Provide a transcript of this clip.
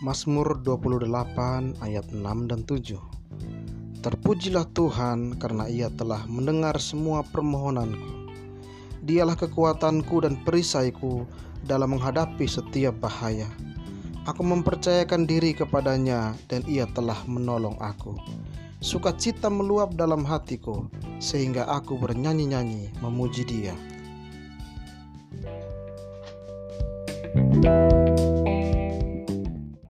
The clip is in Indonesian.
Mazmur 28 ayat 6 dan 7 Terpujilah Tuhan karena ia telah mendengar semua permohonanku. Dialah kekuatanku dan perisaiku dalam menghadapi setiap bahaya. Aku mempercayakan diri kepadanya dan ia telah menolong aku. Sukacita meluap dalam hatiku sehingga aku bernyanyi-nyanyi memuji dia. thank you